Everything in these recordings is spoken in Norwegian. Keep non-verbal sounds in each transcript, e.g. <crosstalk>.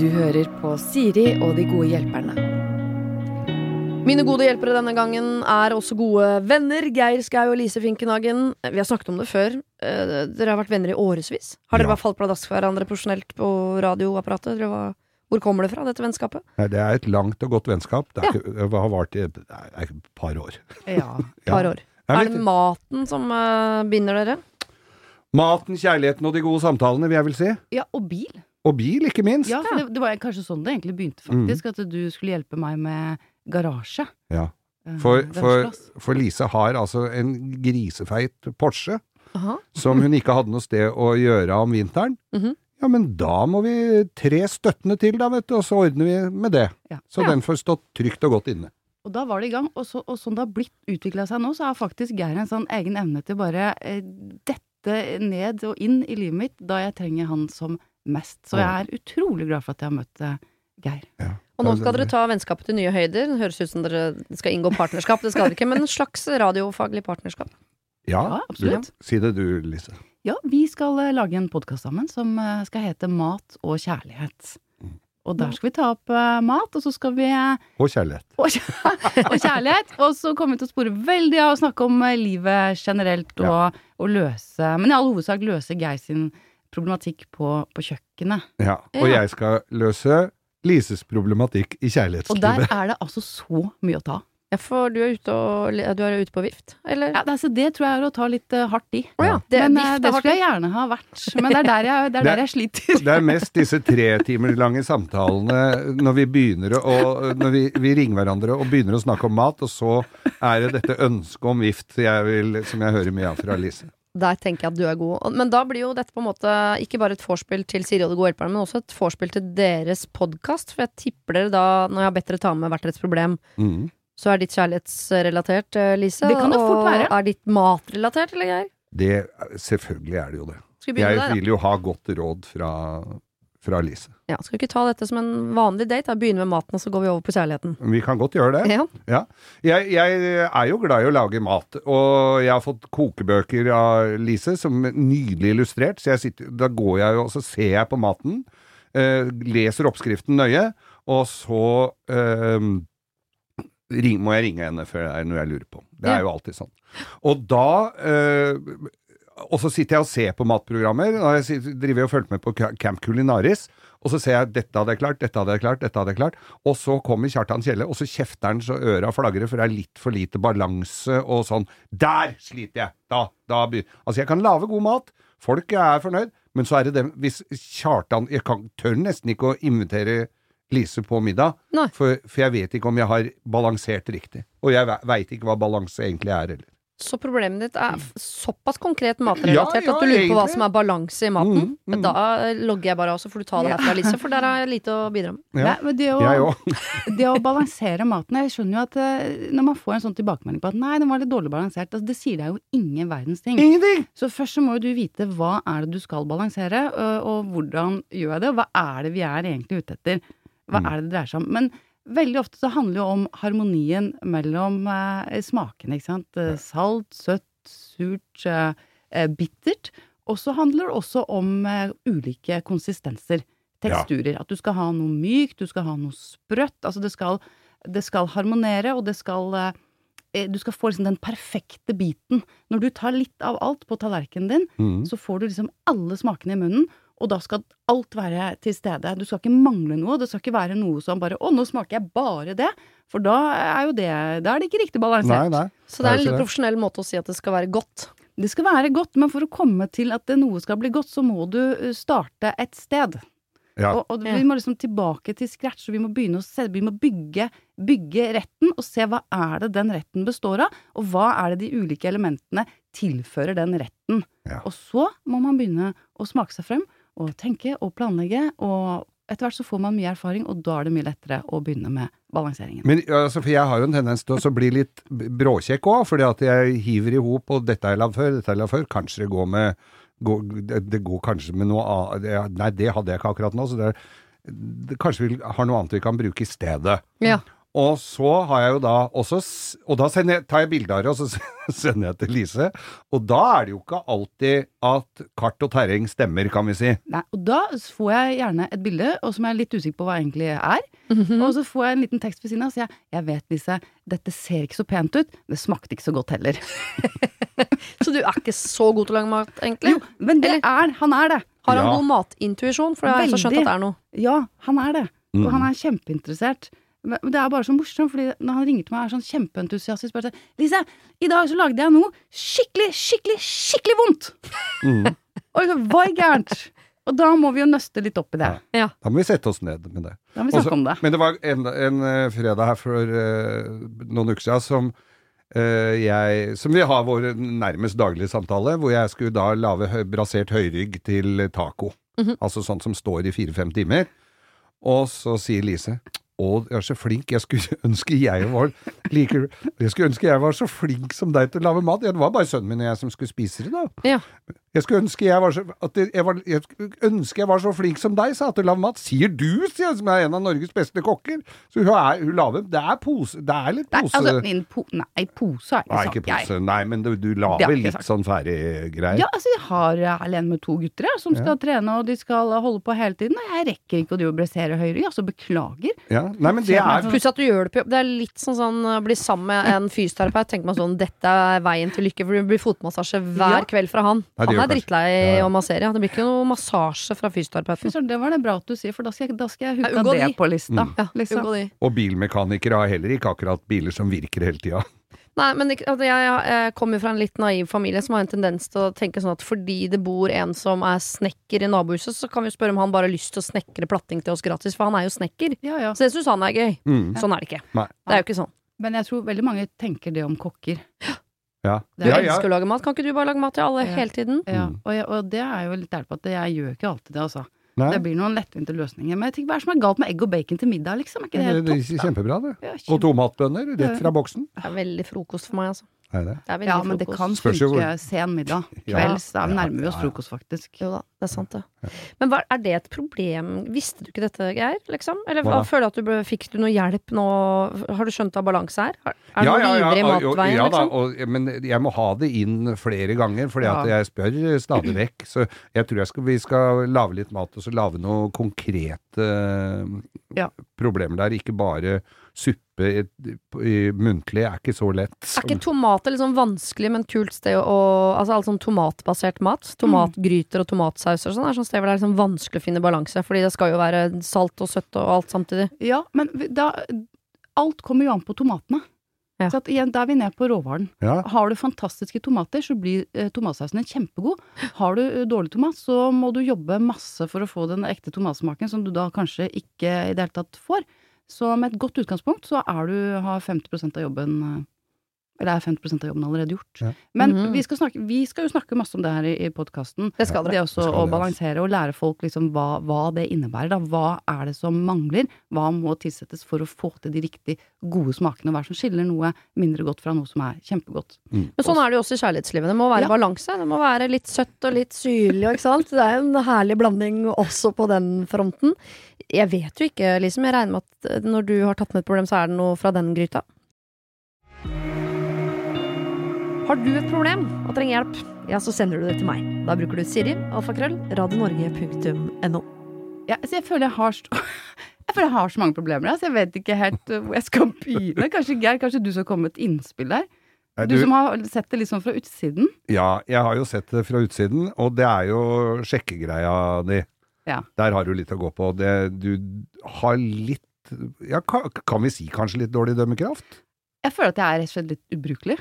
Du hører på Siri og de gode hjelperne. Mine gode hjelpere denne gangen er også gode venner. Geir Skau og Lise Finkenhagen. Vi har snakket om det før. Eh, Dere har vært venner i årevis. Har dere Ja. bare falt pladask for hverandre profesjonelt på radioapparatet? Hvor kommer det fra, dette vennskapet? Nei, det er et langt og godt vennskap. Det, Ja. ikke, det har vart i et par år. Ja, <laughs> et Ja. par år. Er det maten som uh, binder dere? Maten, kjærligheten og de gode samtalene, vil jeg vel si. Ja, og bil. Og bil, ikke minst. Ja, for det, det var kanskje sånn det egentlig begynte, faktisk. At du skulle hjelpe meg med garasje. Ja. Eh, For, for, for Lise har altså en grisefeit Porsche Aha. som hun ikke hadde noe sted å gjøre om vinteren. Mhm. Ja, men da må vi tre støttene til, da, vet du, og så ordner vi med det. Ja. Så Ja. den får stått trygt og godt inne. Og da var det i gang. Og, så, og sånn det har blitt utvikla seg nå, så har faktisk Geir en sånn egen evne til bare eh, dette ned og inn i livet mitt da jeg trenger han som mest. Så jeg er utrolig glad for at jeg har møtt eh, Geir. Ja. Og nå skal dere ta vennskapet til nye høyder. Det høres ut som dere skal inngå partnerskap. Det skal dere ikke, men en slags radiofaglig partnerskap. Ja, Ja, absolutt. du- Si det du, Lise. Ja, vi skal eh, lage en podkast sammen som eh, skal hete Mat og kjærlighet. Og der skal vi ta opp eh, mat, og så skal vi eh, Og kjærlighet. <laughs> og, kjær- og kjærlighet. Og så kommer vi til å spore veldig av å snakke om eh, livet generelt og, Ja. og løse Men i all hovedsak løse Geir sin problematikk på, på kjøkkenet. Ja. Og Ja. jeg skal løse Lises problematikk i Og der er det altså så mye å ta. Ja, for du er ute, og, du er ute på vift, eller? Ja, det, altså, det tror jeg er å ta litt uh, hardt i. Oh, ja, det, Men vift det skulle jeg gjerne ha vært. Men det er der jeg, det er <laughs> Det- der jeg sliter. Det er mest disse tre timer lange samtalene når vi begynner å Når vi, vi ringer hverandre og begynner å snakke om mat, og så er det dette ønsket om vift jeg vil, som jeg hører mye av fra Lise. Der tenker jeg at du er god. Men da blir jo dette på en måte ikke bare et vorspiel til Siri og de gode hjelperne, men også et vorspiel til deres podkast. For jeg tipper dere da, når jeg har bedt dere ta med hvert deres problem, Mhm. Så er ditt kjærlighetsrelatert, eh, Lise. Det kan det fort være. og er ditt matrelatert, eller greier? Det, selvfølgelig er det jo det. Skal vi Jeg der, vil jo ha godt råd fra, fra Lise. Ja, skal vi ikke ta dette som en vanlig date? Da? Begynne med maten, og så går vi over på kjærligheten. Vi kan godt gjøre det. Ja. Ja. Jeg, jeg er jo glad i å lage mat, og jeg har fått kokebøker av Lise som er nydelig illustrert, så jeg sitter, da går jeg jo og så ser jeg på maten, eh, leser oppskriften nøye, og så eh, ring, må jeg ringe henne før det er noe jeg lurer på. Det Ja. er jo alltid sånn. Og da eh, og så sitter jeg og ser på matprogrammer, og jeg driver og følger med på Camp Culinaris, og så ser jeg dette hadde jeg klart, dette hadde jeg klart, dette hadde jeg klart, og så kommer Kjartan Kjelle, og så kjefter han så øra flagrer, for det er litt for lite balanse og sånn. Der sliter jeg! Da, da Altså, jeg kan lage god mat, folk er fornøyd, men så er det dem Hvis Kjartan Jeg kan, tør nesten ikke å invitere Lise på middag, for, for jeg vet ikke om jeg har balansert riktig. Og jeg veit ikke hva balanse egentlig er heller. Så problemet ditt er såpass konkret matrelatert Ja, ja, at du lurer på hva som er balanse i maten. Mm, mm. Men da eh, logger jeg bare også, for du tar det herfra, Lise, for der har jeg lite å bidra med. Ja. Nei, men det å, Jeg <laughs> det å balansere maten Jeg skjønner jo at eh, når man får en sånn tilbakemelding på at nei, den var litt dårlig balansert, altså, det sier deg jo ingen verdens ting. Ingenting! Så først så må jo du vite hva er det du skal balansere, og, og hvordan gjør jeg det, og hva er det vi er egentlig ute etter. Hva Mm. er det det dreier seg om? Men veldig ofte så handler det jo om harmonien mellom eh, smakene, ikke sant. Ja. Salt, søtt, surt, eh, eh, bittert. Og så handler det også om eh, ulike konsistenser. Teksturer. At du skal ha noe mykt, du skal ha noe sprøtt. Altså det skal, det skal harmonere, og det skal eh, eh, du skal få liksom den perfekte biten. Når du tar litt av alt på tallerkenen din, Mm. så får du liksom alle smakene i munnen, og da skal alt være til stede. Du skal ikke mangle noe. Det skal ikke være noe som bare 'Å, nå smaker jeg bare det', for da er jo det Da er det ikke riktig Nei, balansert. nei. Så det er en litt profesjonell måte å si at det skal være godt. Det skal være godt, men for å komme til at noe skal bli godt, så må du starte et sted. Ja. Og, og vi må liksom tilbake til scratch, og vi må begynne å se, vi må bygge, bygge retten, og se hva er det den retten består av, og hva er det de ulike elementene tilfører den retten. Ja. Og så må man begynne å smake seg frem, og tenke og planlegge, og etter hvert så får man mye erfaring, og da er det mye lettere å begynne med balanseringen. Men altså, for jeg har jo en tendens til å bli litt bråkjekk òg, fordi at jeg hiver i hop og dette har jeg lagd før, dette har jeg lagd før. Kanskje det går med går, det, det går kanskje med noe annet Nei, det hadde jeg ikke akkurat nå, så det, er, det kanskje vi har noe annet vi kan bruke i stedet. Ja. Og så har jeg jo da også Og da jeg, tar jeg bilde av det, og så <laughs> sender jeg til Lise. Og da er det jo ikke alltid at kart og terreng stemmer, kan vi si. Nei, og da får jeg gjerne et bilde, og som jeg er litt usikker på hva egentlig er. Mhm. Og så får jeg en liten tekst ved siden av, og sier jeg jeg vet, Lise, dette ser ikke så pent ut, det smakte ikke så godt heller. <laughs> Så du er ikke så god til å lage mat, egentlig? Jo, men det er, han er det. Har han Ja. god matintuisjon? For jeg har skjønt at det er noe. Ja, han er det. Mm. Og han er kjempeinteressert. Men det er bare så morsomt, fordi når han ringer til meg, er sånn kjempeentusiastisk. Bare sånn 'Lise, i dag så lagde jeg noe skikkelig, skikkelig, skikkelig vondt!' Mm. <laughs> Og jeg så, hva er gærent? Og da må vi jo nøste litt opp i det. Ja. Da må vi sette oss ned med det. Da må vi Også- snakke om det. Men det var en, en eh, fredag her for uh, noen uker siden som Uh, jeg Som vi har vår nærmest daglige samtale, hvor jeg skulle da lage hø brasert høyrygg til taco. Mhm. Altså sånt som står i fire-fem timer. Og så sier Lise å, jeg er så flink, jeg skulle <laughs> ønske jeg var like, Jeg skulle ønske jeg var så flink som deg til å lage mat. Ja, det var bare sønnen min og jeg som skulle spise det, da. Ja. Jeg skulle ønske jeg var så, at jeg var, jeg ønske jeg var så flink som deg, sa lage mat. Sier du, sier jeg, som er en av Norges beste kokker. Så hun er, hun laver Det er pose, det er litt Nei, pose altså, po nei, pose er ikke Nei, sånn. ikke pose. Nei, men du, du lager litt sagt. sånn ferdiggreier. Ja, altså jeg har jeg er alene med to gutter jeg, som skal trene, og de skal holde på hele tiden. Og jeg rekker ikke å drive og bressere høyre, altså beklager. Ja. Nei, men det er Pluss at du gjør det på jobb. Det er litt sånn sånn å bli sammen med en fysioterapeut. Tenker man sånn Dette er veien til lykke, for du blir fotmassasje hver Ja. kveld fra han. Nei, det han er drittlei Ja, å massere. Det blir ikke noe massasje fra fysioterapeuten. Det var det bra at du sier, for da skal jeg, da skal jeg huka unngå det de. på lista. Mm. Ja, liksom. de. Og bilmekanikere har heller ikke akkurat biler som virker hele tida. Nei, men altså, jeg, jeg kommer fra en litt naiv familie som har en tendens til å tenke sånn at fordi det bor en som er snekker i nabohuset, så kan vi spørre om han bare har lyst til å snekre platting til oss gratis, for han er jo snekker. Ja, ja. Så det syns han er gøy. Mm. Sånn er det ikke. Nei. Det er jo ikke sånn. Men jeg tror veldig mange tenker det om kokker. Ja. Ja, ja. elsker å lage mat. Kan ikke du bare lage mat til alle Ja. hele tiden? Ja, Mm. og, jeg, og det er jo litt ærlig på at jeg gjør ikke alltid det, altså. Nei, Det blir noen lettvinte løsninger. Men jeg tenker, hva er det som er galt med egg og bacon til middag, liksom? Er ikke det det, helt det, topp? er kjempebra, det. Ja, Og kjempe- tomatbønner rett fra boksen. Det er veldig frokost for meg, altså. Er det? Det er ja, men det kan funke sen middag. <laughs> Kvelds, da Ja, nærmer vi oss ja, ja. frokost, faktisk. Jo da, det er sant det. Men hva, er det et problem? Visste du ikke dette, Geir? Liksom? Eller Hva føler du at du ble, fikk du noe hjelp nå? Har du skjønt hva balanse er? Er det Ja, du ja, ja, ivrig i matveien, ja da, liksom? og, men jeg må ha det inn flere ganger, for Ja. jeg spør stadig vekk. Så jeg tror jeg skal, vi skal lage litt mat, og så lage noe konkrete Ja. problemer der. Ikke bare suppe i, i, muntlig er ikke så lett. Er ikke tomater sånn vanskelig, men kult sted å Altså all sånn tomatbasert mat? Tomatgryter og tomatsauser og sånn er sånn sted hvor det er liksom vanskelig å finne balanse. Fordi det skal jo være salt og søtt og alt samtidig. Ja, men da Alt kommer jo an på tomatene. Ja. Så at igjen, da er vi ned på råvaren. Ja, Har du fantastiske tomater, så blir eh, tomatsausen din kjempegod. Har du eh, dårlig tomat, så må du jobbe masse for å få den ekte tomatsmaken, som du da kanskje ikke i det hele tatt får. Så med et godt utgangspunkt, så er du, har 50% av jobben eh, Eller er 50% av jobben allerede gjort. Ja. Men Mhm. vi, skal snakke, vi skal jo snakke masse om det her i, i podkasten. Det skal Det dere. også Det skal å det, altså. balansere og lære folk liksom hva, hva det innebærer. Da. Hva er det som mangler? Hva må tilsettes for å få til de riktig gode smakene? Hva er det som skiller noe mindre godt fra noe som er kjempegodt? Men sånn er det jo også i kjærlighetslivet. Det må være Ja. balanse. Det må være litt søtt og litt syrlig, ikke sant. Det er en herlig blanding også på den fronten. Jeg vet jo ikke, liksom. Jeg regner med at når du har tatt med et problem, så er det noe fra den gryta. Har du et problem og trenger hjelp, ja, så sender du det til meg. Da bruker du Siri, alfakrøll, radionorge.no. Ja, så jeg føler jeg har så, <laughs> jeg føler jeg har så mange problemer, Altså. jeg vet ikke helt uh, hvor jeg skal begynne. Kanskje Geir, kanskje du skal komme med et innspill der? Du som har sett det liksom fra utsiden. ja, jeg har jo sett det fra utsiden, og det er jo sjekkegreia di. Ja. Der har du litt å gå på. Det, du har litt ja, kan, kan vi si kanskje litt dårlig dømmekraft? Jeg føler at jeg er rett og slett litt ubrukelig.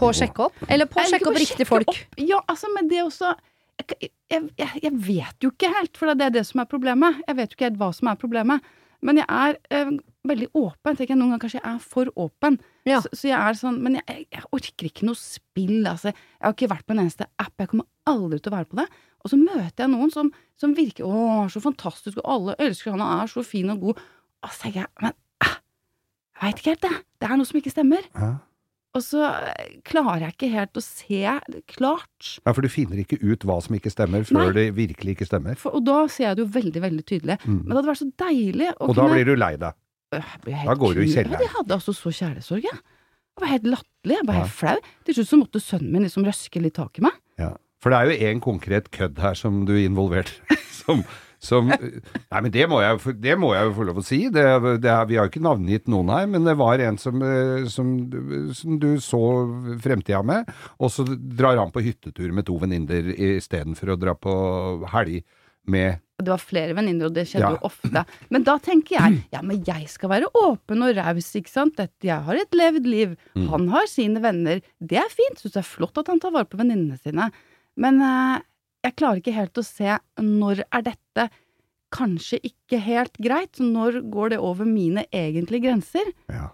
På å sjekke opp? Eller på å sjekke opp riktige folk? opp. Ja, altså, men det også jeg, jeg, jeg, jeg vet jo ikke helt, for det er det som er problemet. Jeg vet jo ikke helt hva som er problemet. Men jeg er eh, veldig åpen. Tenker jeg Noen ganger kanskje jeg er for åpen. Ja. Så, så jeg er sånn Men jeg, jeg, jeg orker ikke noe spill. Altså. Jeg har ikke vært på en eneste app. Jeg kommer aldri til å være på det. Og så møter jeg noen som, som virker Å, så fantastisk, og alle elsker han, og er så fin og god. Og så tenker jeg Men eh, jeg veit ikke helt, det. Det er noe som ikke stemmer. Ja. Og så eh, klarer jeg ikke helt å se klart. Ja, for du finner ikke ut hva som ikke stemmer, før Nei. det virkelig ikke stemmer. For, og da ser jeg det jo veldig, veldig tydelig. Mm. Men det hadde vært så deilig å Og da kunne blir du lei deg. Jeg helt Da går du i kjelleren. Ja, de hadde altså så kjærlighetssorg, jeg. Jeg var helt latterlig. Jeg var helt flau. Til slutt så måtte sønnen min liksom røske litt tak i meg. Ja. For det er jo en konkret kødd her som du er involvert. <laughs> Som, som Nei, men det må jeg, det må jeg jo få lov å si. Det, det vi har jo ikke navngitt noen her, men det var en som, eh, som, som du så fremtida med, og så drar han på hyttetur med to venninner istedenfor å dra på helg med Det var flere venninner, og det skjedde Ja. jo ofte. Men da tenker jeg ja, men jeg skal være åpen og raus, ikke sant. Jeg har et levd liv. Mm. Han har sine venner. Det er fint. Syns det er flott at han tar vare på venninnene sine. Men eh, jeg klarer ikke helt å se når er dette kanskje ikke helt greit. Når går det over mine egentlige grenser? ja.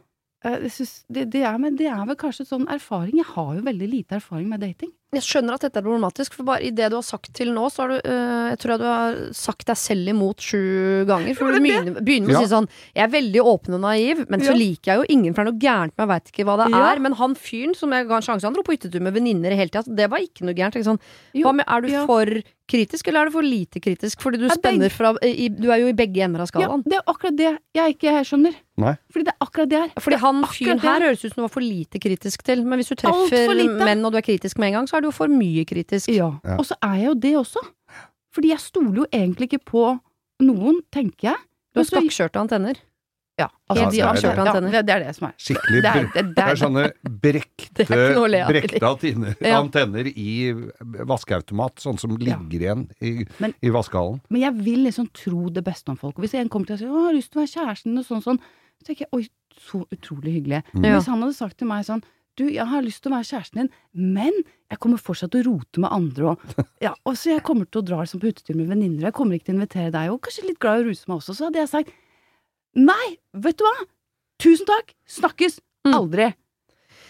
Eh, synes det, det, er, det er vel kanskje sånn erfaring. Jeg har jo veldig lite erfaring med dating. Jeg skjønner at dette er problematisk, for bare i det du har sagt til nå, så har du øh, Jeg tror jeg du har sagt deg selv imot sju ganger. For du begynner, begynner med Ja. å si sånn Jeg er veldig åpen og naiv, men så liker jeg jo ingen, for det er noe gærent med Jeg veit ikke hva det Ja. er. Men han fyren som jeg ga en sjanse, han dro på hyttetur med venninner hele tida. Det var ikke noe gærent. Sånn. Hva med, er du ja. for kritisk, eller er du for lite kritisk? Fordi du spenner fra i, Du er jo i begge ender av Ja, skalaen. det er akkurat det jeg ikke skjønner. Nei. Fordi det er akkurat det her. Fordi han fyren her høres ut som du var for lite kritisk til. Men hvis du treffer menn og du er kritisk med en gang, så er det jo for mye kritisk. Ja. Ja. Og så er jeg jo det også. Fordi jeg stoler jo egentlig ikke på noen, tenker jeg. Du har skakkskjørte antenner. Ja, Ja, altså, det de er har det. kjørt Ja. antenner. Det, det er det som er. Skikkelig Det er- det- det Det er- er sånne brekte, Det er brekte antenner, Ja. antenner i vaskeautomat, sånn som ligger igjen i, Men- i vaskehallen. Men jeg vil liksom tro det beste om folk. Og hvis en kommer til og sier 'Å, jeg har lyst til å være kjæresten og sånn sånn, så tenker jeg 'oi, så utrolig hyggelig'. Men Ja. Hvis han hadde sagt til meg sånn 'du, jeg har lyst til å være kjæresten din, men jeg kommer fortsatt til å rote med andre', og <laughs> ja, og så jeg kommer til å dra liksom på hyttetur med venninner, jeg kommer ikke til å invitere deg, og kanskje litt glad i å ruse meg også, så hadde jeg sagt 'nei, vet du hva, tusen takk, snakkes, Mm. aldri'.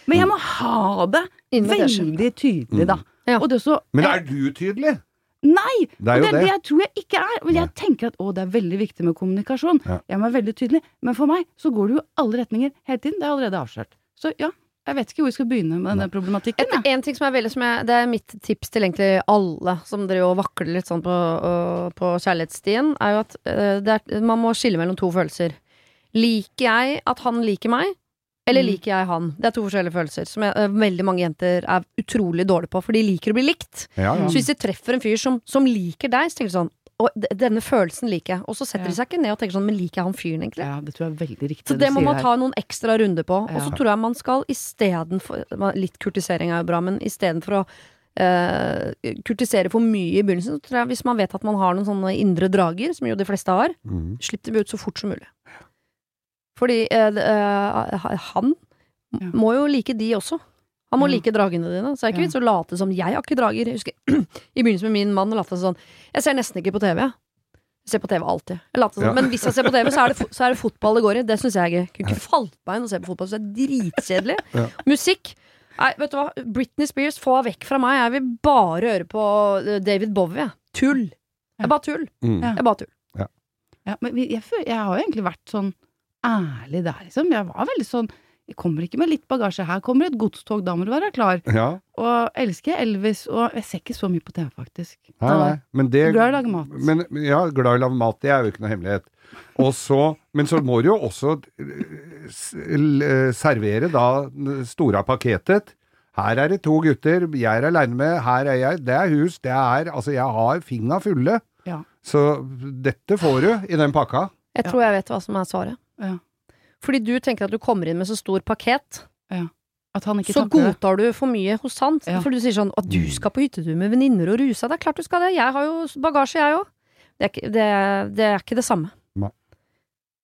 Men jeg må ha det veldig tydelig, da. Ja. Og det også, Men er du tydelig? Nei! Det er og det er det det. jeg tror jeg ikke er. Og jeg tenker at å, det er veldig viktig med kommunikasjon. Ja. Jeg må være veldig tydelig. Men for meg så går det jo alle retninger hele tiden. Det er allerede avslørt. Så ja, jeg vet ikke hvor vi skal begynne med denne problematikken. Et, en ting som er veldig som jeg, Det er mitt tips til egentlig alle som driver og vakler litt sånn på, på kjærlighetsstien, er jo at det er, man må skille mellom to følelser. Liker jeg at han liker meg, eller Mm. liker jeg han? Det er to forskjellige følelser som jeg, øh, veldig mange jenter er utrolig dårlige på, for de liker å bli likt. Ja, ja. Så hvis de treffer en fyr som, som liker deg, så tenker de sånn og denne følelsen liker jeg. Og så setter de seg ikke ned og tenker sånn, men liker jeg han fyren egentlig? Ja, det tror jeg er veldig riktig. Så det må man ta noen ekstra runder på. Og så tror jeg man skal istedenfor Litt kurtisering er jo bra, men istedenfor å uh, kurtisere for mye i begynnelsen, så tror jeg hvis man vet at man har noen sånne indre drager, som jo de fleste har, mm. slipp dem ut så fort som mulig. Fordi uh, eh, han Ja. må jo like de også. Han må Ja. like dragene dine. Så det er ikke Ja. vits å late som jeg har ikke drager. Jeg husker <clears throat> i begynnelsen med min mann lot jeg sånn Jeg ser nesten ikke på TV, jeg. Jeg ser på TV alltid. Jeg later sånn. Ja. Men hvis jeg ser på TV, så er det, så er det fotball det går i. Det syns jeg er gøy. Kunne ikke falt meg inn å se på fotball, så det er dritkjedelig. Ja. Musikk. Nei, vet du hva. Britney Spears, få henne vekk fra meg. Jeg vil bare høre på eh, David Bowie. Tull. Det er bare tull. Mm. Jeg bare tull. Ja, men vi- jeg, jeg har jo egentlig vært sånn ærlig der, liksom. Jeg var veldig sånn Jeg kommer ikke med litt bagasje. Her kommer et godstog, da må du være klar. ja. Og elsker Elvis, og jeg ser ikke så mye på TV, faktisk. Nei, nei. Men det Glad i å lage mat. Men, ja, glad i å lage mat, det er jo ikke noe hemmelighet. Og så, men så må du jo også eh, servere da stora store paketet. Her er det to gutter, jeg er aleine med, her er jeg, det er hus, det er Altså, jeg har fingra fulle. Ja. Så dette får du i den pakka. Jeg tror jeg vet hva som er svaret. Ja. Fordi du tenker at du kommer inn med så stor pakket, At han ikke så det. godtar du for mye hos han. Ja. For du sier sånn at du skal på hyttetur med venninner og ruse deg. Det er klart du skal det. Jeg har jo bagasje, jeg òg. Det, er ikke- det, det er ikke det samme. Ne.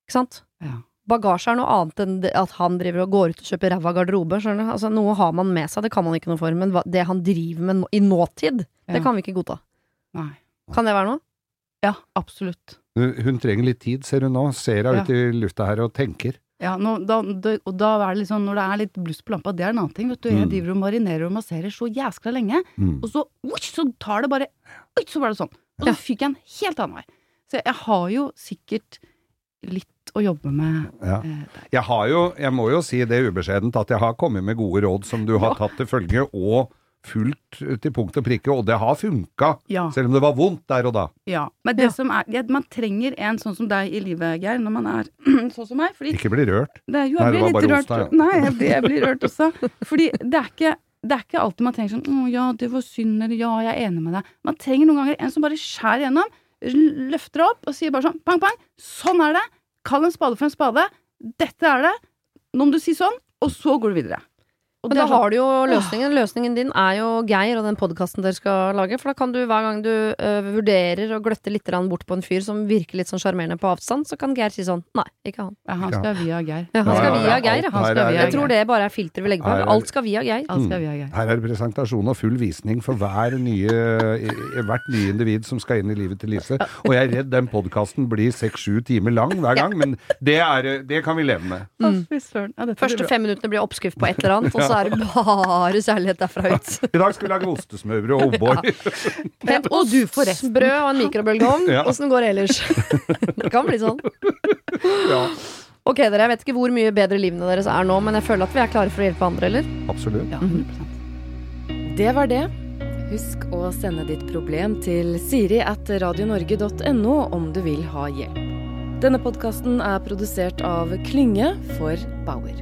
Ikke sant? Ja. Bagasje er noe annet enn at han driver og går ut og kjøper ræva garderobe. Skjønner du? Altså, noe har man med seg, det kan man ikke noe for. Men det han driver med i nåtid, Ja. det kan vi ikke godta. Nei. Kan det være noe? Ja, absolutt. Hun trenger litt tid, ser hun nå. Ser hun Ja. ut i lufta her og tenker. Ja, nå, da, det, og da er det sånn, når det er litt bluss på lampa, det er en annen ting. vet du. Jeg Mm. driver og marinerer og masserer så jæskla lenge, Mm. og så, oi, så tar det bare Oi, så var det sånn. Og så fikk fyker jeg en helt annen vei. Så jeg har jo sikkert litt å jobbe med Ja. eh. Jeg har jo, jeg må jo si det ubeskjedent, at jeg har kommet med gode råd som du har tatt til følge, og fulgt til punkt og prikke, og det har funka. Ja. Selv om det var vondt der og da. Ja. Men det Ja. som er ja, Man trenger en sånn som deg i livet, Geir, når man er <clears throat> sånn som meg. Fordi Ikke bli rørt. det jo, jeg Nei, blir det blir var litt bare rørt. onsdag, ja. Nei, jeg blir, jeg blir rørt også. Fordi det er ikke det er ikke alltid man tenker sånn 'Å ja, det var synd', eller 'ja, jeg er enig med deg'. Man trenger noen ganger en som bare skjærer gjennom, løfter deg opp og sier bare sånn pang, pang. Sånn er det. Kall en spade for en spade. Dette er det. Nå må du si sånn, og så går du videre. Og Men da har du jo løsningen. Løsningen din er jo Geir og den podkasten dere skal lage. For da kan du hver gang du uh, vurderer å gløtte litt bort på en fyr som virker litt sånn sjarmerende på avstand, så kan Geir si sånn Nei, ikke han. ja, han skal via Geir. Ja, han skal via Geir, ja. Han skal her Jeg tror det bare er filter vi legger på. Alt skal via Geir. Her er det presentasjon og full visning for hver nye, hvert nye individ som skal inn i livet til Lise. Og jeg er redd den podkasten blir seks-sju timer lang hver gang, men det, er, det kan vi leve med. Blir Første fem minuttene blir oppskrift på et eller annet, og så er det bare kjærlighet derfra ut. I dag skal vi lage ostesmørbrød og O'boy. Ja. Og du forresten. brød og en mikrobølgeovn. Ja. Åssen går det ellers? det kan bli sånn. Ja, Ok, dere, jeg vet ikke hvor mye bedre livene deres er nå, men jeg føler at vi er klare for å hjelpe andre, eller? absolutt. Ja, 100 Det var det. Husk å sende ditt problem til siri at radionorge.no om du vil ha hjelp. Denne podkasten er produsert av Klynge for Bauer.